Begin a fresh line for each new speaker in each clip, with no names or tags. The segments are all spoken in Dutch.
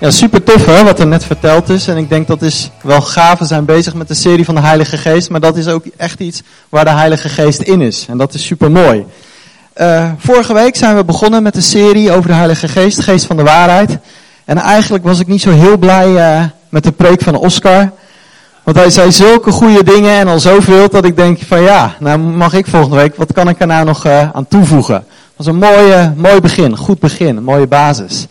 Ja, super tof hè, wat er net verteld is. En ik denk dat is wel gaaf. We zijn bezig met de serie van de Heilige Geest. Maar dat is ook echt iets waar de Heilige Geest in is. En dat is super mooi. Uh, vorige week zijn we begonnen met de serie over de Heilige Geest, Geest van de Waarheid. En eigenlijk was ik niet zo heel blij uh, met de preek van Oscar. Want hij zei zulke goede dingen en al zoveel dat ik denk van ja, nou mag ik volgende week, wat kan ik er nou nog uh, aan toevoegen? Dat was een mooie, mooi begin, goed begin, mooie basis.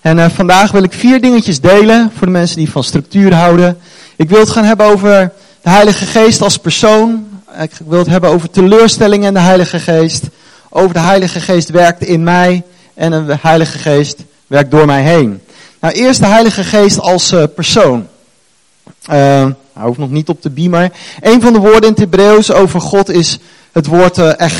En uh, vandaag wil ik vier dingetjes delen voor de mensen die van structuur houden. Ik wil het gaan hebben over de Heilige Geest als persoon. Ik wil het hebben over teleurstellingen in de Heilige Geest. Over de Heilige Geest werkt in mij en de Heilige Geest werkt door mij heen. Nou, eerst de Heilige Geest als uh, persoon. Uh, hij hoeft nog niet op de beamer. Een van de woorden in het Hebreeuws over God is het woord uh.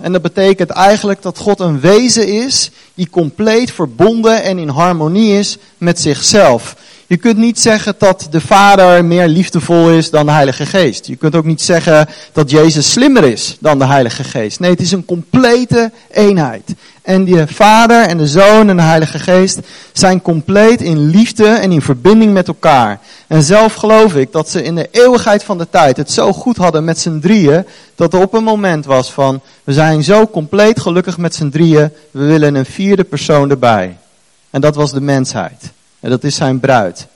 En dat betekent eigenlijk dat God een wezen is die compleet verbonden en in harmonie is met zichzelf. Je kunt niet zeggen dat de Vader meer liefdevol is dan de Heilige Geest. Je kunt ook niet zeggen dat Jezus slimmer is dan de Heilige Geest. Nee, het is een complete eenheid. En de Vader en de Zoon en de Heilige Geest zijn compleet in liefde en in verbinding met elkaar. En zelf geloof ik dat ze in de eeuwigheid van de tijd het zo goed hadden met z'n drieën, dat er op een moment was van, we zijn zo compleet gelukkig met z'n drieën, we willen een vierde persoon erbij. En dat was de mensheid. En dat is zijn bruid.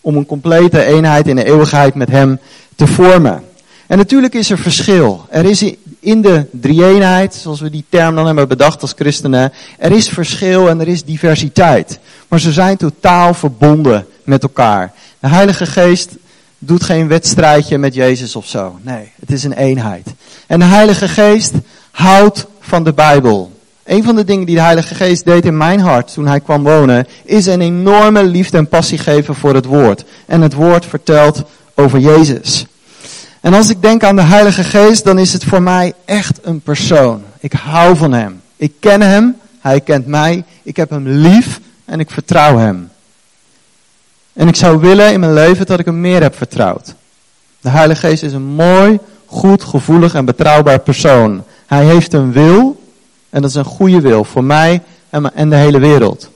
Om een complete eenheid in de eeuwigheid met hem te vormen. En natuurlijk is er verschil. Er is in de drie-eenheid, zoals we die term dan hebben bedacht als christenen, er is verschil en er is diversiteit. Maar ze zijn totaal verbonden met elkaar. De Heilige Geest doet geen wedstrijdje met Jezus of zo. Nee, het is een eenheid. En de Heilige Geest houdt van de Bijbel. Een van de dingen die de Heilige Geest deed in mijn hart toen hij kwam wonen, is een enorme liefde en passie geven voor het woord. En het woord vertelt over Jezus. En als ik denk aan de Heilige Geest, dan is het voor mij echt een persoon. Ik hou van hem. Ik ken hem, hij kent mij, ik heb hem lief en ik vertrouw hem. En ik zou willen in mijn leven dat ik hem meer heb vertrouwd. De Heilige Geest is een mooi, goed, gevoelig en betrouwbaar persoon. Hij heeft een wil en dat is een goede wil voor mij en de hele wereld.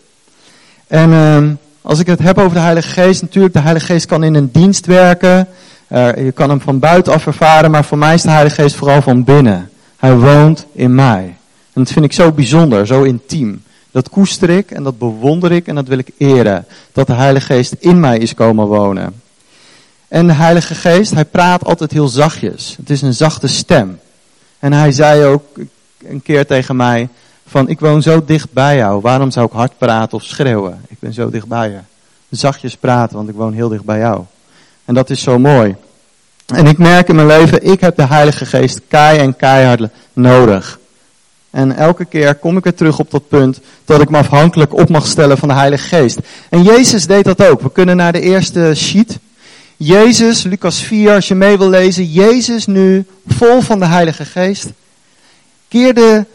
En uh, als ik het heb over de Heilige Geest, natuurlijk, de Heilige Geest kan in een dienst werken. Uh, je kan hem van buitenaf ervaren, maar voor mij is de Heilige Geest vooral van binnen. Hij woont in mij. En dat vind ik zo bijzonder, zo intiem. Dat koester ik en dat bewonder ik en dat wil ik eren. Dat de Heilige Geest in mij is komen wonen. En de Heilige Geest, hij praat altijd heel zachtjes. Het is een zachte stem. En hij zei ook, een keer tegen mij van ik woon zo dicht bij jou. Waarom zou ik hard praten of schreeuwen? Ik ben zo dicht bij je. Zachtjes praten, want ik woon heel dicht bij jou. En dat is zo mooi. En ik merk in mijn leven, ik heb de Heilige Geest kei en keihard nodig. En elke keer kom ik weer terug op dat punt dat ik me afhankelijk op mag stellen van de Heilige Geest. En Jezus deed dat ook. We kunnen naar de eerste sheet. Jezus, Lucas 4, als je mee wil lezen. Jezus nu vol van de Heilige Geest keerde,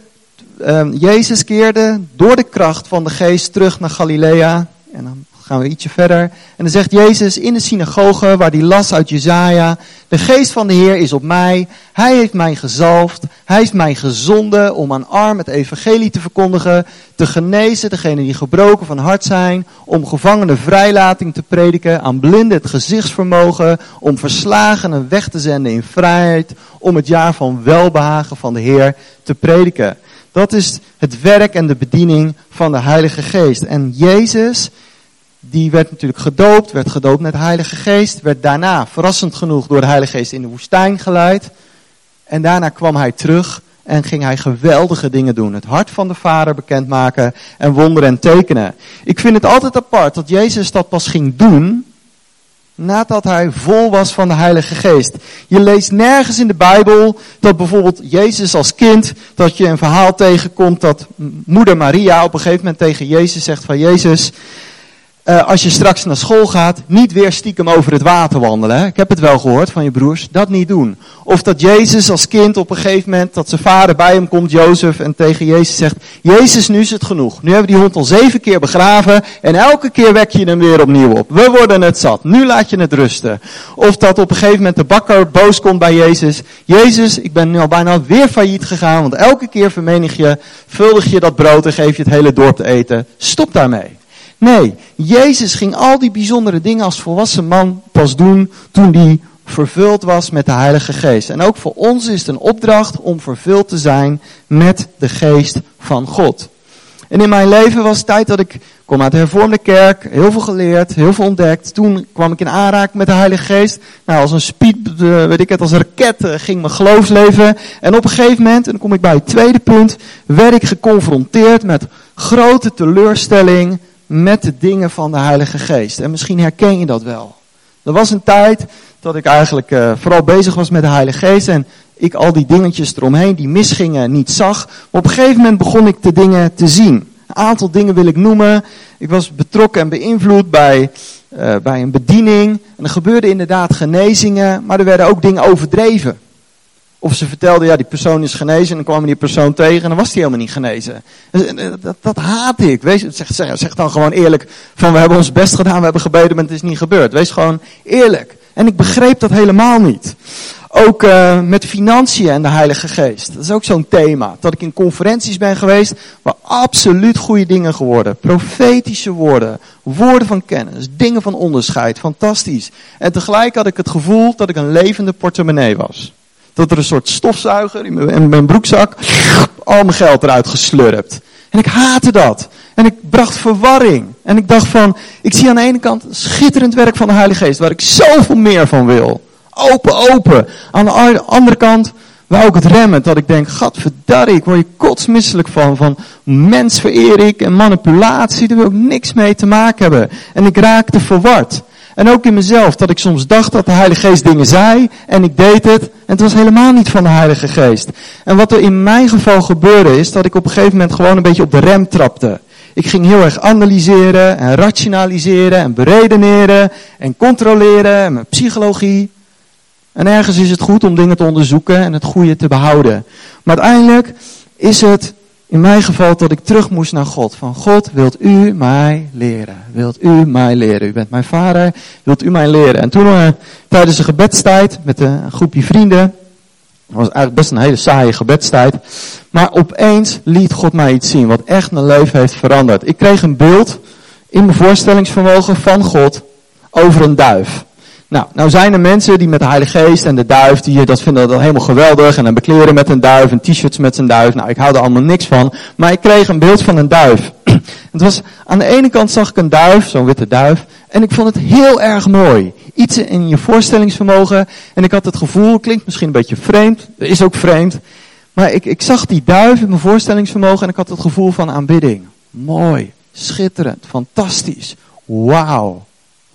um, Jezus keerde door de kracht van de geest terug naar Galilea. En dan gaan we ietsje verder. En dan zegt Jezus in de synagoge, waar die las uit Jezaja, de geest van de Heer is op mij. Hij heeft mij gezalfd. Hij heeft mij gezonden om aan arm het evangelie te verkondigen, te genezen degenen die gebroken van hart zijn, om gevangenen vrijlating te prediken, aan blinden het gezichtsvermogen, om verslagenen weg te zenden in vrijheid, om het jaar van welbehagen van de Heer te prediken. Dat is het werk en de bediening van de Heilige Geest. En Jezus die werd natuurlijk gedoopt, werd gedoopt met de Heilige Geest, werd daarna verrassend genoeg door de Heilige Geest in de woestijn geleid. En daarna kwam hij terug en ging hij geweldige dingen doen. Het hart van de Vader bekendmaken en wonderen en tekenen. Ik vind het altijd apart dat Jezus dat pas ging doen nadat hij vol was van de Heilige Geest. Je leest nergens in de Bijbel dat bijvoorbeeld Jezus als kind, dat je een verhaal tegenkomt dat moeder Maria op een gegeven moment tegen Jezus zegt van Jezus, uh, als je straks naar school gaat, niet weer stiekem over het water wandelen. Hè? Ik heb het wel gehoord van je broers, dat niet doen. Of dat Jezus als kind op een gegeven moment, dat zijn vader bij hem komt, Jozef, en tegen Jezus zegt, Jezus, nu is het genoeg. Nu hebben we die hond al zeven keer begraven en elke keer wek je hem weer opnieuw op. We worden het zat, nu laat je het rusten. Of dat op een gegeven moment de bakker boos komt bij Jezus. Jezus, ik ben nu al bijna weer failliet gegaan, want elke keer vermenig je, vuldig je dat brood en geef je het hele dorp te eten. Stop daarmee. Nee, Jezus ging al die bijzondere dingen als volwassen man pas doen toen hij vervuld was met de Heilige Geest. En ook voor ons is het een opdracht om vervuld te zijn met de Geest van God. En in mijn leven was het tijd dat ik kom uit de hervormde kerk, heel veel geleerd, heel veel ontdekt. Toen kwam ik in aanraking met de Heilige Geest. Nou, als een speed, eh, weet ik het, als een raket eh, ging mijn geloofsleven. En op een gegeven moment, en dan kom ik bij het tweede punt, werd ik geconfronteerd met grote teleurstelling met de dingen van de Heilige Geest. En misschien herken je dat wel. Er was een tijd dat ik eigenlijk uh, vooral bezig was met de Heilige Geest en ik al die dingetjes eromheen die misgingen niet zag. Maar op een gegeven moment begon ik de dingen te zien. Een aantal dingen wil ik noemen. Ik was betrokken en beïnvloed bij, uh, bij een bediening. En er gebeurden inderdaad genezingen, maar er werden ook dingen overdreven. Of ze vertelden, ja, die persoon is genezen. En dan kwam die persoon tegen en dan was die helemaal niet genezen. Dat, dat haat ik. Wees, zeg, dan gewoon eerlijk van, we hebben ons best gedaan, we hebben gebeden, maar het is niet gebeurd. Wees gewoon eerlijk. En ik begreep dat helemaal niet. Ook uh, met financiën en de Heilige Geest. Dat is ook zo'n thema. Dat ik in conferenties ben geweest waar absoluut goede dingen geworden. Profetische woorden, woorden van kennis, dingen van onderscheid. Fantastisch. En tegelijk had ik het gevoel dat ik een levende portemonnee was. Dat er een soort stofzuiger in mijn, in mijn broekzak al mijn geld eruit geslurpt. En ik haatte dat. En ik bracht verwarring. En ik dacht van, ik zie aan de ene kant schitterend werk van de Heilige Geest, waar ik zoveel meer van wil. Open, open. Aan de andere kant wou ik het remmen, dat ik denk, gadverdarrie, ik word je kotsmisselijk van. Van mens vereer ik en manipulatie, daar wil ik niks mee te maken hebben. En ik raakte verward. En ook in mezelf, dat ik soms dacht dat de Heilige Geest dingen zei en ik deed het en het was helemaal niet van de Heilige Geest. En wat er in mijn geval gebeurde is dat ik op een gegeven moment gewoon een beetje op de rem trapte. Ik ging heel erg analyseren en rationaliseren en beredeneren en controleren en mijn psychologie. En ergens is het goed om dingen te onderzoeken en het goede te behouden. Maar uiteindelijk is het in mijn geval dat ik terug moest naar God. Van God, wilt u mij leren? Wilt u mij leren? U bent mijn vader, wilt u mij leren? En toen uh, tijdens een gebedstijd met een groepje vrienden, was eigenlijk best een hele saaie gebedstijd. Maar opeens liet God mij iets zien wat echt mijn leven heeft veranderd. Ik kreeg een beeld in mijn voorstellingsvermogen van God over een duif. Nou, nou zijn er mensen die met de Heilige Geest en de duif, die dat vinden dat helemaal geweldig. En dan bekleren met een duif en t-shirts met zijn duif. Nou, ik hou er allemaal niks van. Maar ik kreeg een beeld van een duif. Het was, aan de ene kant zag ik een duif, zo'n witte duif. En ik vond het heel erg mooi. Iets in je voorstellingsvermogen. En ik had het gevoel, klinkt misschien een beetje vreemd. Is ook vreemd. Maar ik, ik zag die duif in mijn voorstellingsvermogen en ik had het gevoel van aanbidding. Mooi, schitterend, fantastisch. Wauw,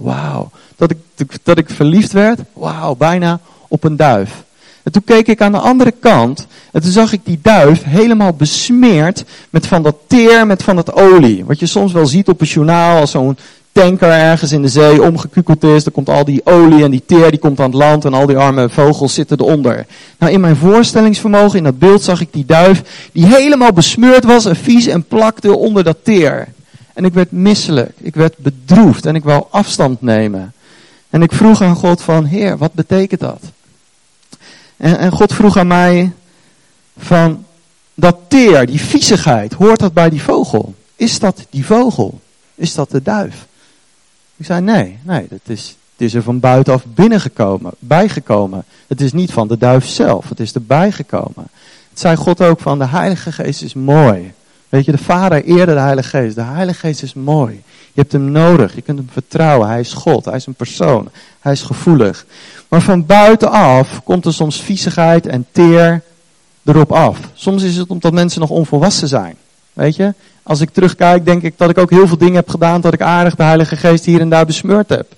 wauw dat ik, dat ik verliefd werd, wauw, bijna op een duif. En toen keek ik aan de andere kant en toen zag ik die duif helemaal besmeerd met van dat teer, met van dat olie. Wat je soms wel ziet op een journaal als zo'n tanker ergens in de zee omgekukeld is. Dan komt al die olie en die teer die komt aan het land en al die arme vogels zitten eronder. Nou, in mijn voorstellingsvermogen, in dat beeld zag ik die duif die helemaal besmeurd was en vies en plakte onder dat teer. En ik werd misselijk, ik werd bedroefd en ik wou afstand nemen. En ik vroeg aan God van, Heer, wat betekent dat? En, en God vroeg aan mij van, dat teer, die viezigheid, hoort dat bij die vogel? Is dat die vogel? Is dat de duif? Ik zei, nee, nee, het is, het is er van buitenaf binnengekomen, bijgekomen. Het is niet van de duif zelf, het is erbij gekomen. Het zei God ook van, de Heilige Geest is mooi. Weet je, de Vader eerde de Heilige Geest. De Heilige Geest is mooi. Je hebt hem nodig. Je kunt hem vertrouwen. Hij is God. Hij is een persoon. Hij is gevoelig. Maar van buitenaf komt er soms viezigheid en teer erop af. Soms is het omdat mensen nog onvolwassen zijn. Weet je? Als ik terugkijk, denk ik dat ik ook heel veel dingen heb gedaan dat ik aardig de Heilige Geest hier en daar besmeurd heb.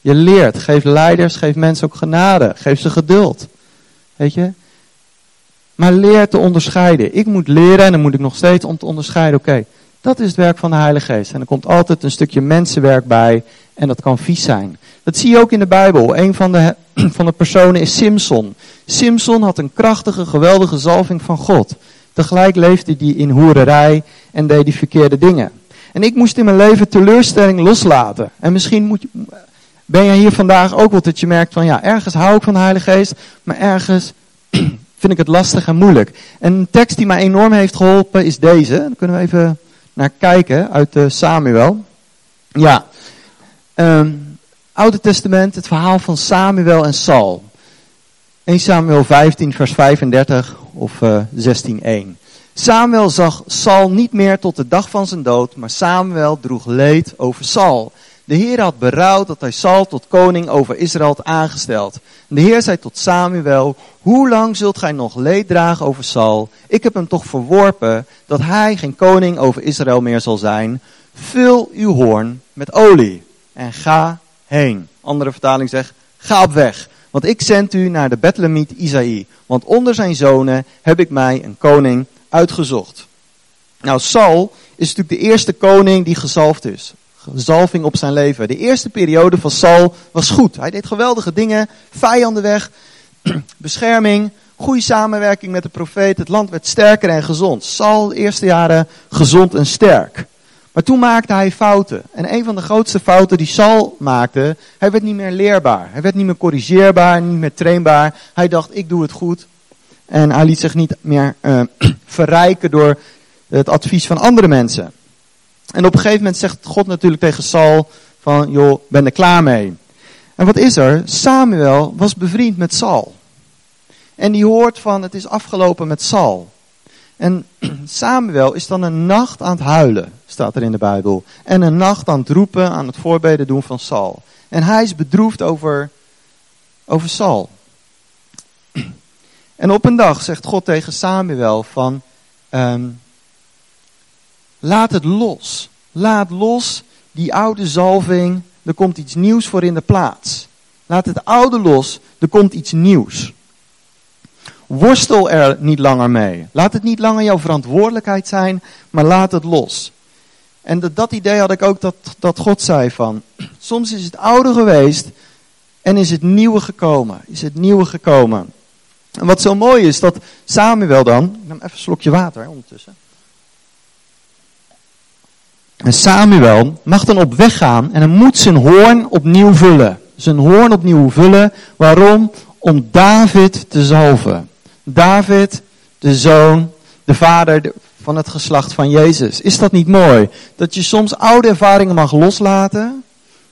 Je leert. Geef leiders, geef mensen ook genade. Geef ze geduld. Weet je? Maar leer te onderscheiden. Ik moet leren en dan moet ik nog steeds om te onderscheiden. Oké, dat is het werk van de Heilige Geest. En er komt altijd een stukje mensenwerk bij. En dat kan vies zijn. Dat zie je ook in de Bijbel. Een van de, van de personen is Simson. Simson had een krachtige, geweldige zalving van God. Tegelijk leefde hij in hoererij en deed hij verkeerde dingen. En ik moest in mijn leven teleurstelling loslaten. En misschien moet je, ben je hier vandaag ook wel dat je merkt van ja, ergens hou ik van de Heilige Geest, maar ergens vind ik het lastig en moeilijk. En een tekst die mij enorm heeft geholpen is deze. Daar kunnen we even naar kijken uit de Samuel. Ja, um, Oude Testament, het verhaal van Samuel en Saul. 1 Samuel 15, vers 35 of uh, 16, Samuel zag Saul niet meer tot de dag van zijn dood, maar Samuel droeg leed over Saul. De Heer had berouwd dat hij Saul tot koning over Israël had aangesteld. de Heer zei tot Samuel, hoe lang zult gij nog leed dragen over Saul? Ik heb hem toch verworpen dat hij geen koning over Israël meer zal zijn. Vul uw hoorn met olie en ga heen. Andere vertaling zegt, ga op weg. Want ik zend u naar de Bethlemiet Isaïe. Want onder zijn zonen heb ik mij een koning uitgezocht. Nou, Saul is natuurlijk de eerste koning die gezalfd is. Zalving op zijn leven. De eerste periode van Saul was goed. Hij deed geweldige dingen. Vijanden weg. Bescherming. Goede samenwerking met de profeet. Het land werd sterker en gezond. Saul, de eerste jaren gezond en sterk. Maar toen maakte hij fouten. En een van de grootste fouten die Saul maakte, hij werd niet meer leerbaar. Hij werd niet meer corrigeerbaar, niet meer trainbaar. Hij dacht, ik doe het goed. En hij liet zich niet meer uh, verrijken door het advies van andere mensen. En op een gegeven moment zegt God natuurlijk tegen Saul van, joh, ben er klaar mee. En wat is er? Samuel was bevriend met Saul. En die hoort van, het is afgelopen met Saul. En Samuel is dan een nacht aan het huilen, staat er in de Bijbel. En een nacht aan het roepen, aan het voorbeden doen van Saul. En hij is bedroefd over, over Saul. En op een dag zegt God tegen Samuel van, um, laat het los. Laat los die oude zalving, er komt iets nieuws voor in de plaats. Laat het oude los, er komt iets nieuws. Worstel er niet langer mee. Laat het niet langer jouw verantwoordelijkheid zijn, maar laat het los. En dat, dat idee had ik ook dat, dat God zei van, soms is het oude geweest en is het nieuwe gekomen. Is het nieuwe gekomen. En wat zo mooi is, dat Samuel dan, ik neem even een slokje water ondertussen. En Samuel mag dan op weg gaan en hij moet zijn hoorn opnieuw vullen. Zijn hoorn opnieuw vullen. Waarom? Om David te zalven. David, de zoon, de vader van het geslacht van Jezus. Is dat niet mooi? Dat je soms oude ervaringen mag loslaten.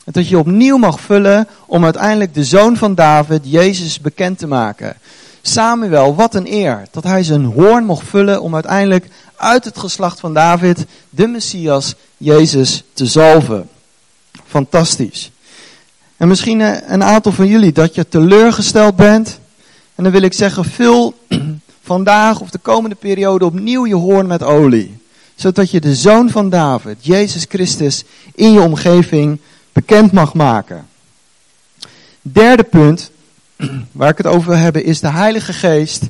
En dat je opnieuw mag vullen om uiteindelijk de zoon van David, Jezus, bekend te maken. Samuel, wat een eer dat hij zijn hoorn mocht vullen om uiteindelijk uit het geslacht van David de Messias, Jezus, te zalven. Fantastisch. En misschien eh, een aantal van jullie dat je teleurgesteld bent en dan wil ik zeggen, vul vandaag of de komende periode opnieuw je hoorn met olie. Zodat je de zoon van David, Jezus Christus, in je omgeving bekend mag maken. Derde punt, waar ik het over wil hebben, is de Heilige Geest.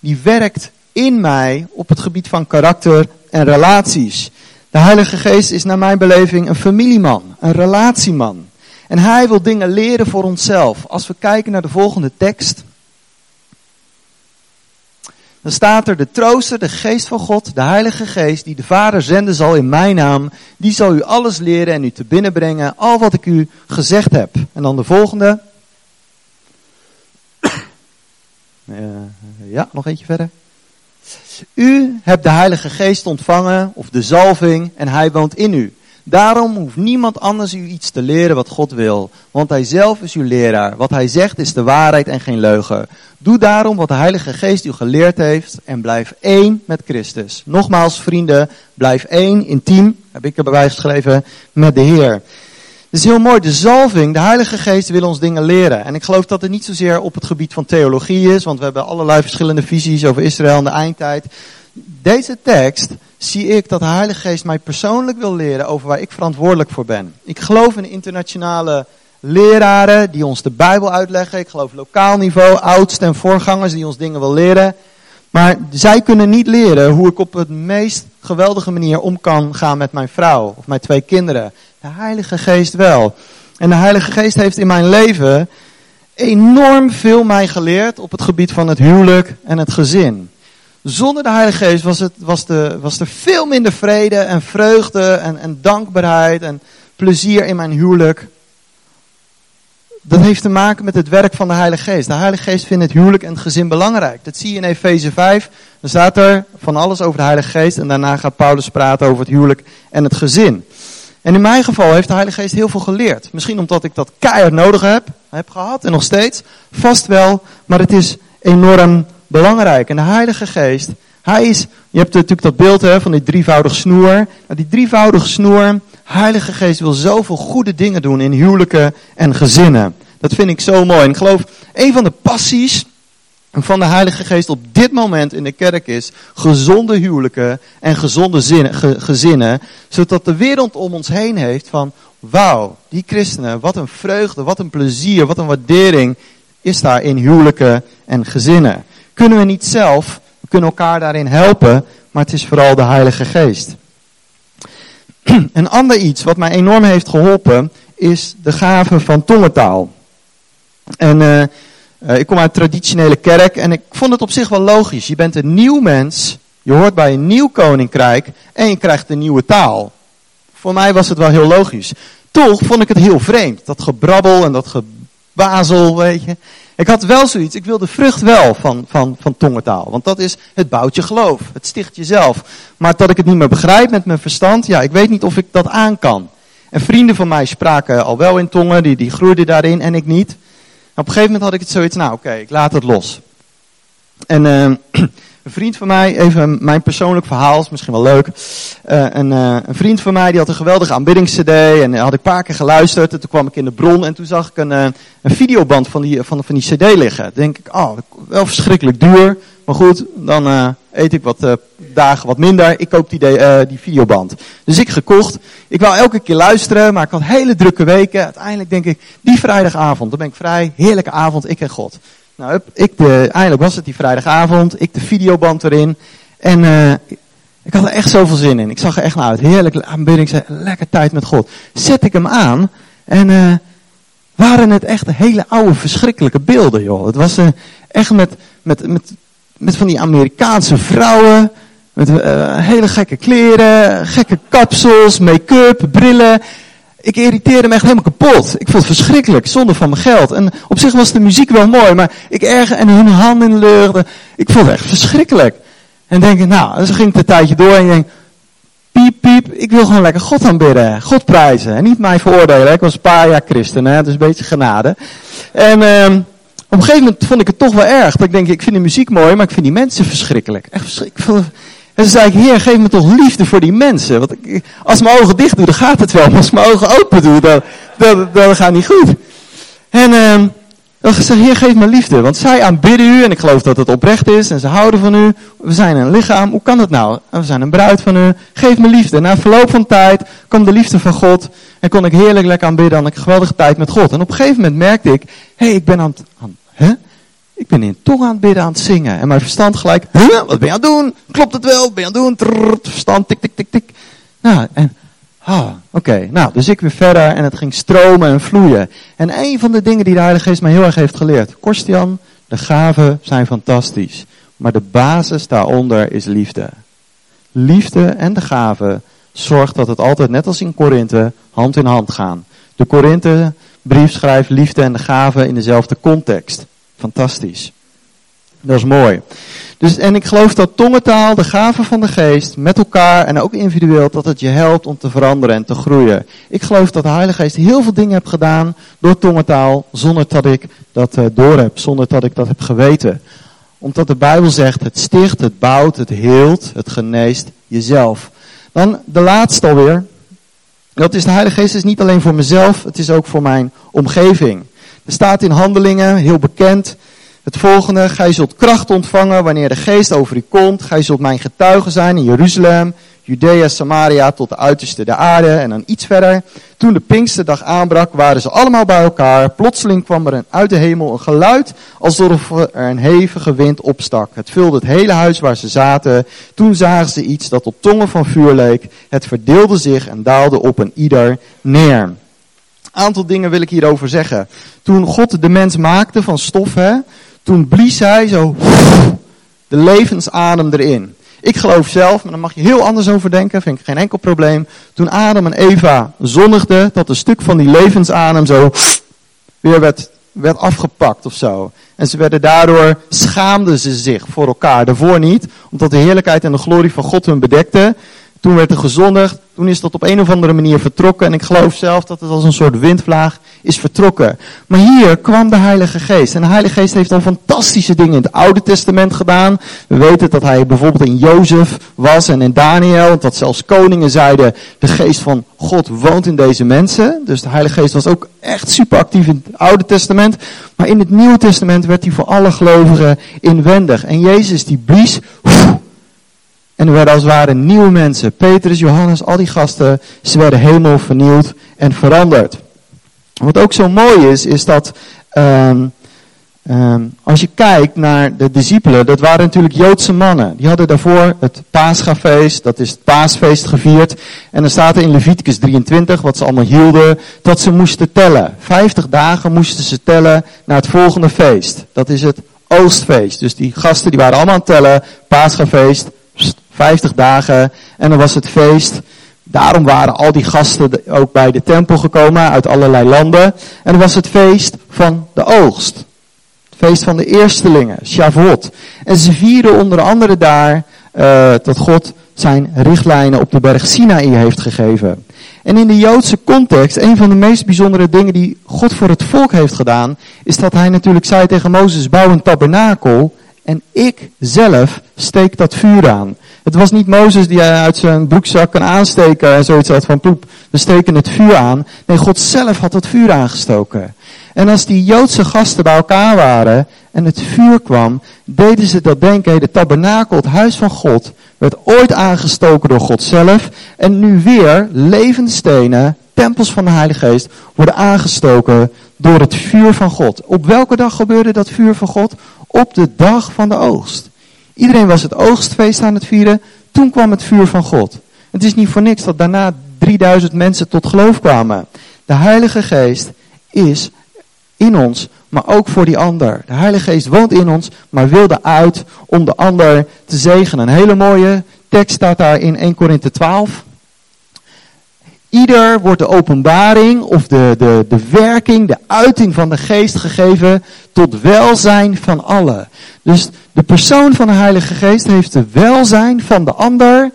Die werkt in mij op het gebied van karakter en relaties. De Heilige Geest is naar mijn beleving een familieman, een relatieman. En hij wil dingen leren voor onszelf. Als we kijken naar de volgende tekst, dan staat er de trooster, de geest van God, de heilige geest, die de Vader zenden zal in mijn naam, die zal u alles leren en u te binnenbrengen, al wat ik u gezegd heb. En dan de volgende. Uh, ja, nog eentje verder. U hebt de heilige geest ontvangen, of de zalving, en hij woont in u. Daarom hoeft niemand anders u iets te leren wat God wil, want hij zelf is uw leraar. Wat hij zegt is de waarheid en geen leugen. Doe daarom wat de Heilige Geest u geleerd heeft en blijf één met Christus. Nogmaals, vrienden, blijf één, intiem, heb ik erbij geschreven, met de Heer. Het is heel mooi, de zalving, de Heilige Geest wil ons dingen leren. En ik geloof dat het niet zozeer op het gebied van theologie is, want we hebben allerlei verschillende visies over Israël en de eindtijd. Deze tekst zie ik dat de Heilige Geest mij persoonlijk wil leren over waar ik verantwoordelijk voor ben. Ik geloof in internationale leraren die ons de Bijbel uitleggen. Ik geloof lokaal niveau, oudsten en voorgangers die ons dingen wil leren. Maar zij kunnen niet leren hoe ik op het meest geweldige manier om kan gaan met mijn vrouw of mijn twee kinderen. De Heilige Geest wel. En de Heilige Geest heeft in mijn leven enorm veel mij geleerd op het gebied van het huwelijk en het gezin. Zonder de Heilige Geest was, het, was, de, was er veel minder vrede en vreugde en, en dankbaarheid en plezier in mijn huwelijk. Dat heeft te maken met het werk van de Heilige Geest. De Heilige Geest vindt het huwelijk en het gezin belangrijk. Dat zie je in Efeze 5. Dan staat er van alles over de Heilige Geest. En daarna gaat Paulus praten over het huwelijk en het gezin. En in mijn geval heeft de Heilige Geest heel veel geleerd. Misschien omdat ik dat keihard nodig heb, heb gehad en nog steeds. Vast wel, maar het is enorm belangrijk. En de Heilige Geest, hij is, je hebt natuurlijk dat beeld hè, van die drievoudige snoer. Nou, die drievoudige snoer, Heilige Geest wil zoveel goede dingen doen in huwelijken en gezinnen. Dat vind ik zo mooi. En ik geloof, een van de passies van de Heilige Geest op dit moment in de kerk is gezonde huwelijken en gezonde gezinnen, zodat de wereld om ons heen heeft van, wauw, die christenen, wat een vreugde, wat een plezier, wat een waardering is daar in huwelijken en gezinnen. Kunnen we niet zelf, we kunnen elkaar daarin helpen, maar het is vooral de Heilige Geest. Een ander iets wat mij enorm heeft geholpen is de gave van tongentaal. En uh, uh, ik kom uit een traditionele kerk en ik vond het op zich wel logisch. Je bent een nieuw mens, je hoort bij een nieuw koninkrijk en je krijgt een nieuwe taal. Voor mij was het wel heel logisch. Toch vond ik het heel vreemd, dat gebrabbel en dat gebazel, weet je. Ik had wel zoiets, ik wil de vrucht wel van, van, van tongentaal. Want dat is, het bouwt je geloof, het sticht jezelf. Maar dat ik het niet meer begrijp met mijn verstand, ja, ik weet niet of ik dat aan kan. En vrienden van mij spraken al wel in tongen, die, die groeiden daarin en ik niet. Op een gegeven moment had ik het zoiets, nou oké, ik laat het los. En uh, een vriend van mij, even mijn persoonlijk verhaal, is misschien wel leuk. Uh, een, uh, een, vriend van mij die had een geweldige aanbiddingscd en had ik een paar keer geluisterd. En toen kwam ik in de bron en toen zag ik een, een videoband van die, van, van die cd liggen. Denk ik, oh, wel verschrikkelijk duur. Maar goed, dan eet ik wat dagen wat minder. Ik koop die, die videoband. Dus ik gekocht. Ik wou elke keer luisteren, maar ik had hele drukke weken. Uiteindelijk denk ik, die vrijdagavond, dan ben ik vrij. Heerlijke avond, ik en God. Nou, ik de, eindelijk was het die vrijdagavond. Ik de videoband erin. En ik had er echt zoveel zin in. Ik zag er echt naar uit. Heerlijk aanbidding. lekker tijd met God. Zet ik hem aan. En waren het echt hele oude verschrikkelijke beelden, joh. Het was echt met, met, met, met van die Amerikaanse vrouwen. Met hele gekke kleren, gekke kapsels, make-up, brillen ik irriteerde me echt helemaal kapot. Ik vond het verschrikkelijk, zonder van mijn geld. En op zich was de muziek wel mooi, maar ik erger en hun handen leurden. Ik vond het echt verschrikkelijk. En denk ik, nou, dus ging ik een tijdje door en ik denk, piep, piep, ik wil gewoon lekker God aanbidden. God prijzen. En niet mij veroordelen. Ik was een paar jaar christen, hè, dus een beetje genade. En op een gegeven moment vond ik het toch wel erg. Dat ik denk, ik vind de muziek mooi, maar ik vind die mensen verschrikkelijk. Echt verschrikkelijk. En toen zei ik, Heer, geef me toch liefde voor die mensen. Want ik, als mijn ogen dicht doe, dan gaat het wel. Maar als mijn ogen open doe, dan, dan, dan gaat het niet goed. En uh, dan zei Heer, geef me liefde. Want zij aanbidden u, en ik geloof dat het oprecht is, en ze houden van u. We zijn een lichaam, hoe kan dat nou? We zijn een bruid van u. Geef me liefde. Na verloop van tijd kwam de liefde van God. En kon ik heerlijk lekker aanbidden, had ik een geweldige tijd met God. En op een gegeven moment merkte ik, hé, hey, ik ben aan het... Hè? Ik ben in tong aan het bidden, aan het zingen. En mijn verstand gelijk, huh, wat ben je aan het doen? Klopt het wel? Ben je aan het doen? Verstand, tik, tik, tik, tik. Nou, en, ah, oké. Nou, dus ik weer verder en het ging stromen en vloeien. En een van de dingen die de Heilige Geest mij heel erg heeft geleerd. Korstian, de gaven zijn fantastisch. Maar de basis daaronder is liefde. Liefde en de gaven zorgt dat het altijd, net als in Korinthe, hand in hand gaan. De Korinthe brief schrijft liefde en de gaven in dezelfde context. Fantastisch. Dat is mooi. Dus, en ik geloof dat tongentaal, de gave van de geest, met elkaar en ook individueel, dat het je helpt om te veranderen en te groeien. Ik geloof dat de Heilige Geest heel veel dingen heeft gedaan door tongentaal, zonder dat ik dat uh, door heb, zonder dat ik dat heb geweten. Omdat de Bijbel zegt, het sticht, het bouwt, het heelt, het geneest jezelf. Dan de laatste alweer. Dat is de Heilige Geest is niet alleen voor mezelf, het is ook voor mijn omgeving. Er staat in handelingen, heel bekend, het volgende. Gij zult kracht ontvangen wanneer de geest over u komt. Gij zult mijn getuige zijn in Jeruzalem, Judea, Samaria tot de uiterste der aarde en dan iets verder. Toen de Pinksterdag aanbrak, waren ze allemaal bij elkaar. Plotseling kwam er uit de hemel een geluid alsof er een hevige wind opstak. Het vulde het hele huis waar ze zaten. Toen zagen ze iets dat op tongen van vuur leek. Het verdeelde zich en daalde op een ieder neer aantal dingen wil ik hierover zeggen. Toen God de mens maakte van stof, hè, toen blies hij zo de levensadem erin. Ik geloof zelf, maar daar mag je heel anders over denken, vind ik geen enkel probleem. Toen Adam en Eva zonnigden, dat een stuk van die levensadem zo weer werd, werd afgepakt of zo. En ze werden daardoor, schaamden ze zich voor elkaar. Daarvoor niet, omdat de heerlijkheid en de glorie van God hun bedekte. Toen werd er gezondigd. Toen is dat op een of andere manier vertrokken. En ik geloof zelf dat het als een soort windvlaag is vertrokken. Maar hier kwam de Heilige Geest. En de Heilige Geest heeft al fantastische dingen in het Oude Testament gedaan. We weten dat hij bijvoorbeeld in Jozef was en in Daniel. Dat zelfs koningen zeiden, de geest van God woont in deze mensen. Dus de Heilige Geest was ook echt super actief in het Oude Testament. Maar in het Nieuwe Testament werd hij voor alle gelovigen inwendig. En Jezus die blies... En er werden als het ware nieuwe mensen. Petrus, Johannes, al die gasten. Ze werden helemaal vernieuwd en veranderd. Wat ook zo mooi is, is dat um, um, als je kijkt naar de discipelen, dat waren natuurlijk Joodse mannen. Die hadden daarvoor het Paschafeest, dat is het paasfeest gevierd. En dan staat er in Leviticus 23, wat ze allemaal hielden, dat ze moesten tellen. Vijftig dagen moesten ze tellen naar het volgende feest. Dat is het oostfeest. Dus die gasten die waren allemaal aan het tellen, Paschafeest, 50 dagen en dan was het feest. Daarom waren al die gasten ook bij de tempel gekomen uit allerlei landen. En dan was het feest van de oogst. Het feest van de eerstelingen, Shavuot. En ze vierden onder andere daar uh, dat God zijn richtlijnen op de berg Sinaï heeft gegeven. En in de Joodse context, een van de meest bijzondere dingen die God voor het volk heeft gedaan, is dat hij natuurlijk zei tegen Mozes, bouw een tabernakel en ik zelf steek dat vuur aan. Het was niet Mozes die uit zijn broekzak kan aansteken en zoiets had van poep, we steken het vuur aan. Nee, God zelf had het vuur aangestoken. En als die Joodse gasten bij elkaar waren en het vuur kwam, deden ze dat denken, de tabernakel, het huis van God, werd ooit aangestoken door God zelf. En nu weer levende stenen, tempels van de Heilige Geest, worden aangestoken door het vuur van God. Op welke dag gebeurde dat vuur van God? Op de dag van de oogst. Iedereen was het oogstfeest aan het vieren. Toen kwam het vuur van God. Het is niet voor niks dat daarna 3000 mensen tot geloof kwamen. De Heilige Geest is in ons, maar ook voor die ander. De Heilige Geest woont in ons, maar wilde uit om de ander te zegenen. Een hele mooie tekst staat daar in 1 Korinthe 12. Ieder wordt de openbaring of de, de, de werking, de uiting van de geest gegeven tot welzijn van allen. Dus de persoon van de Heilige Geest heeft de welzijn van de ander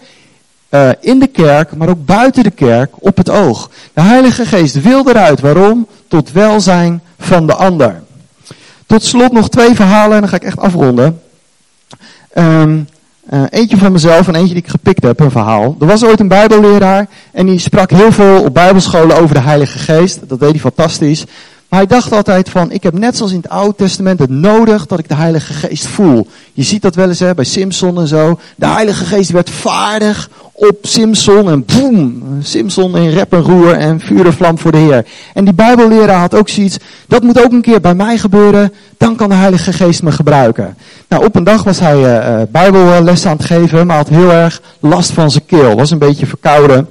uh, in de kerk, maar ook buiten de kerk op het oog. De Heilige Geest wil eruit. Waarom? Tot welzijn van de ander. Tot slot nog twee verhalen en dan ga ik echt afronden. Um, uh, eentje van mezelf en eentje die ik gepikt heb, een verhaal. Er was ooit een bijbelleraar en die sprak heel veel op bijbelscholen over de Heilige Geest. Dat deed hij fantastisch. Maar hij dacht altijd van, ik heb net zoals in het Oude Testament het nodig dat ik de Heilige Geest voel. Je ziet dat wel eens hè, bij Simpson en zo. De Heilige Geest werd vaardig op Simpson en boem, Simpson in rep en roer en vuur en vlam voor de Heer. En die Bijbelleraar had ook zoiets, dat moet ook een keer bij mij gebeuren, dan kan de Heilige Geest me gebruiken. Nou, op een dag was hij uh, Bijbelles aan het geven, maar had heel erg last van zijn keel, was een beetje verkouden.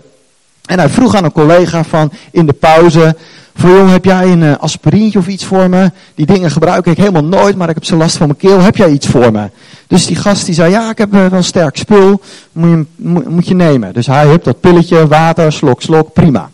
En hij vroeg aan een collega van in de pauze, jong, heb jij een uh, of iets voor me? Die dingen gebruik ik helemaal nooit, maar ik heb zo last van mijn keel. Heb jij iets voor me? Dus die gast die zei, ja, ik heb uh, wel sterk spul. Moet je, moet, je nemen. Dus hij heeft dat pilletje, water, slok, slok, prima.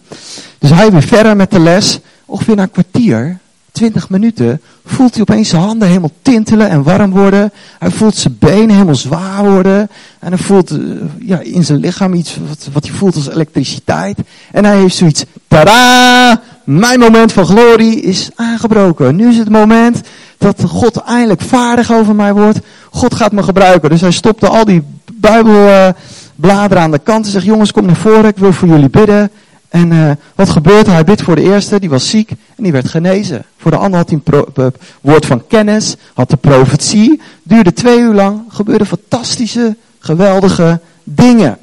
Dus hij weer verder met de les. Ongeveer na een kwartier, twintig minuten, voelt hij opeens zijn handen helemaal tintelen en warm worden. Hij voelt zijn benen helemaal zwaar worden. En hij voelt uh, ja, in zijn lichaam iets wat, wat hij voelt als elektriciteit. En hij heeft zoiets, tada! Mijn moment van glorie is aangebroken. Nu is het moment dat God eindelijk vaardig over mij wordt. God gaat me gebruiken. Dus hij stopte al die Bijbelbladeren aan de kant en zegt: Jongens, kom naar voren, ik wil voor jullie bidden. En uh, wat gebeurt? Hij bidt voor de eerste, die was ziek en die werd genezen. Voor de ander had hij een woord van kennis, had de profetie. Duurde twee uur lang, gebeurden fantastische, geweldige dingen.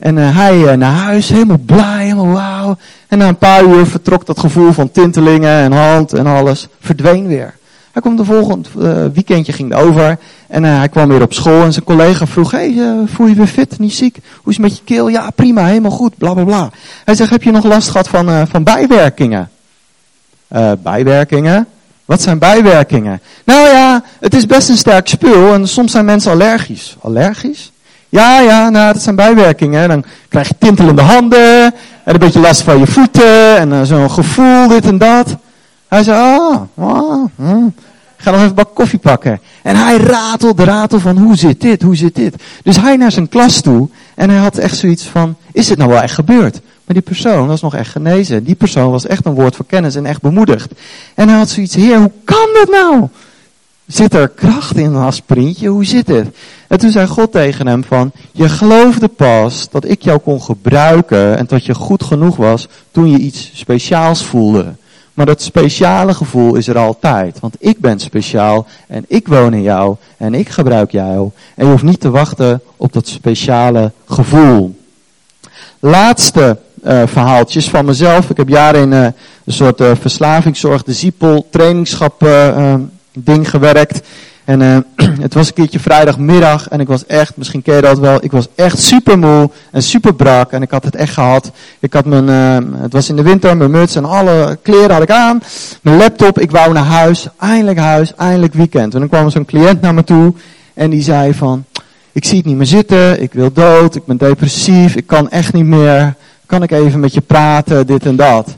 En uh, hij uh, naar huis, helemaal blij, helemaal wauw. En na een paar uur vertrok dat gevoel van tintelingen en hand en alles, verdween weer. Hij kwam de volgende uh, weekendje ging over en hij kwam weer op school en zijn collega vroeg, hey, voel je weer fit, niet ziek? Hoe is het met je keel? Ja, prima, helemaal goed, bla bla bla. Hij zegt, heb je nog last gehad van, van bijwerkingen? bijwerkingen? Wat zijn bijwerkingen? Nou ja, het is best een sterk spul en soms zijn mensen allergisch. Allergisch? Ja, ja, nou, dat zijn bijwerkingen. Dan krijg je tintelende handen en een beetje last van je voeten en uh, zo'n gevoel, dit en dat. Hij zei, ah, ah hm. ga nog even een bak koffie pakken. En hij ratelt de ratel van, hoe zit dit, hoe zit dit? Dus hij naar zijn klas toe En hij had echt zoiets van, is dit nou wel echt gebeurd? Maar die persoon was nog echt genezen. Die persoon was echt een woord voor kennis en echt bemoedigd. En hij had zoiets, heer, hoe kan dat nou? Zit er kracht in een aspirintje? Hoe zit het? En toen zei God tegen hem van, je geloofde pas dat ik jou kon gebruiken en dat je goed genoeg was toen je iets speciaals voelde. Maar dat speciale gevoel is er altijd. Want ik ben speciaal en ik woon in jou en ik gebruik jou. En je hoeft niet te wachten op dat speciale gevoel. Laatste uh, verhaaltjes van mezelf. Ik heb jaren in uh, een soort uh, verslavingszorg, de Ziepel, trainingschap ding gewerkt. En uh, het was een keertje vrijdagmiddag en ik was echt, misschien ken je dat wel, ik was echt super moe en super brak en ik had het echt gehad. Ik had mijn, uh, het was in de winter, mijn muts en alle kleren had ik aan. Mijn laptop, ik wou naar huis, eindelijk huis, eindelijk weekend. En dan kwam zo'n cliënt naar me toe en die zei van, ik zie het niet meer zitten, ik wil dood, ik ben depressief, ik kan echt niet meer. Kan ik even met je praten, dit en dat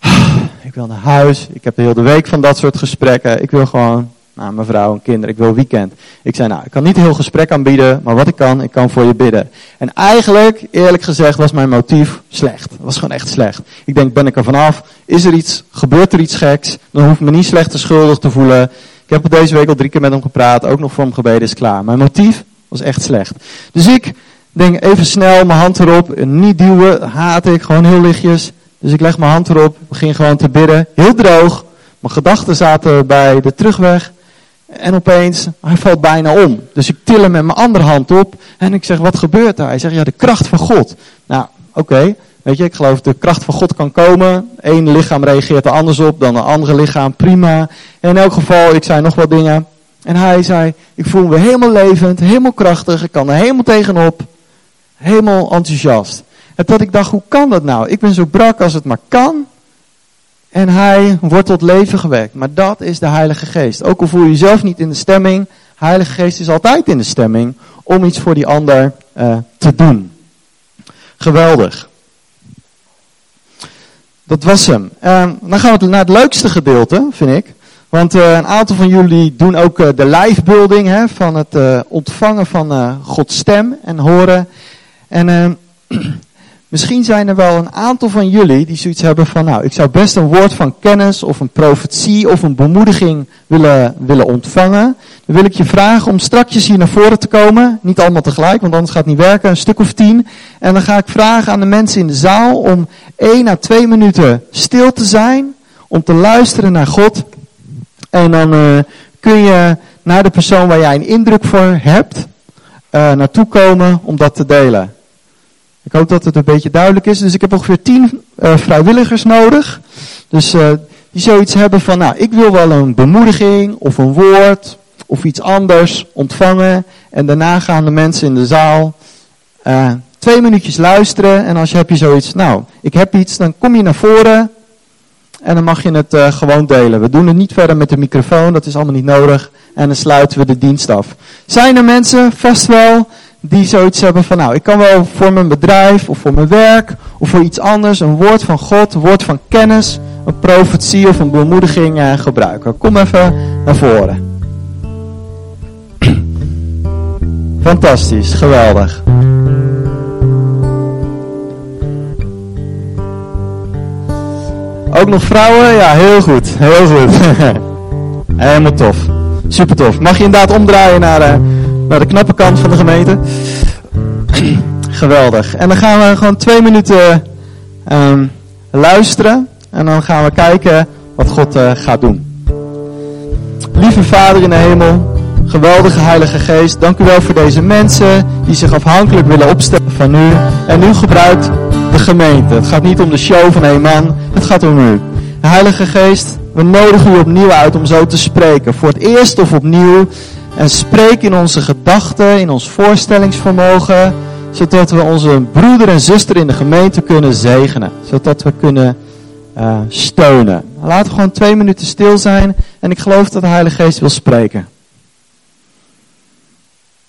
ik wil naar huis. Ik heb de hele week van dat soort gesprekken. Ik wil gewoon naar mijn vrouw en kinderen. Ik wil weekend. Ik zei, nou, ik kan niet heel gesprek aanbieden, maar wat ik kan, ik kan voor je bidden. En eigenlijk, eerlijk gezegd, was mijn motief slecht. Het was gewoon echt slecht. Ik denk, ben ik er vanaf? Is er iets? Gebeurt er iets geks? Dan hoef ik me niet slecht te schuldig te voelen. Ik heb deze week al drie keer met hem gepraat. Ook nog voor hem gebeden, is klaar. Mijn motief was echt slecht. Dus ik denk even snel, mijn hand erop. Niet duwen, haat ik, gewoon heel lichtjes. Dus ik leg mijn hand erop, begin gewoon te bidden. Heel droog. Mijn gedachten zaten bij de terugweg. En opeens, hij valt bijna om. Dus ik til hem met mijn andere hand op. En ik zeg, wat gebeurt daar? Hij zegt, ja, de kracht van God. Nou, oké. Weet je, ik geloof de kracht van God kan komen. Eén lichaam reageert er anders op dan een andere lichaam. Prima. in elk geval, ik zei nog wat dingen. En hij zei, ik voel me helemaal levend, helemaal krachtig. Ik kan er helemaal tegenop. Helemaal enthousiast. En dat ik dacht, hoe kan dat nou? Ik ben zo brak als het maar kan. En hij wordt tot leven gewekt. Maar dat is de Heilige Geest. Ook al voel je jezelf niet in de stemming. Heilige Geest is altijd in de stemming om iets voor die ander uh, te doen. Geweldig. Dat was hem. Uh, dan gaan we naar het leukste gedeelte, vind ik. Want uh, een aantal van jullie doen ook uh, de live building hè, van het ontvangen van Gods stem en horen. En Misschien zijn er wel een aantal van jullie die zoiets hebben van, nou, ik zou best een woord van kennis of een profetie of een bemoediging willen, willen ontvangen. Dan wil ik je vragen om strakjes hier naar voren te komen. Niet allemaal tegelijk, want anders gaat het niet werken. Een stuk of tien. En dan ga ik vragen aan de mensen in de zaal om één à twee minuten stil te zijn. Om te luisteren naar God. En dan uh, kun je naar de persoon waar jij een indruk voor hebt, uh, naartoe komen om dat te delen. Ik hoop dat het een beetje duidelijk is. Dus ik heb ongeveer tien uh, vrijwilligers nodig. Dus uh, die zoiets hebben van, nou, ik wil wel een bemoediging of een woord of iets anders ontvangen. En daarna gaan de mensen in de zaal uh, twee minuutjes luisteren. En als je heb je zoiets, nou, ik heb iets, dan kom je naar voren. En dan mag je het gewoon delen. We doen het niet verder met de microfoon, dat is allemaal niet nodig. En dan sluiten we de dienst af. Zijn er mensen? Vast wel die zoiets hebben van, nou, ik kan wel voor mijn bedrijf of voor mijn werk of voor iets anders een woord van God, een woord van kennis, een profetie of een bemoediging eh, gebruiken. Kom even naar voren. Fantastisch, geweldig. Ook nog vrouwen? Ja, heel goed, heel goed. Helemaal tof. Super tof. Mag je inderdaad omdraaien naar... Uh, naar de knappe kant van de gemeente. Geweldig. En dan gaan we gewoon twee minuten um, luisteren. En dan gaan we kijken wat God uh, gaat doen. Lieve Vader in de hemel. Geweldige Heilige Geest. Dank u wel voor deze mensen die zich afhankelijk willen opstellen van u. En u gebruikt de gemeente. Het gaat niet om de show van een man. Het gaat om u. Heilige Geest, we nodigen u opnieuw uit om zo te spreken. Voor het eerst of opnieuw en spreek in onze gedachten, in ons voorstellingsvermogen, zodat we onze broeder en zuster in de gemeente kunnen zegenen. Zodat we kunnen uh, steunen. Laten we gewoon twee minuten stil zijn en ik geloof dat de Heilige Geest wil spreken.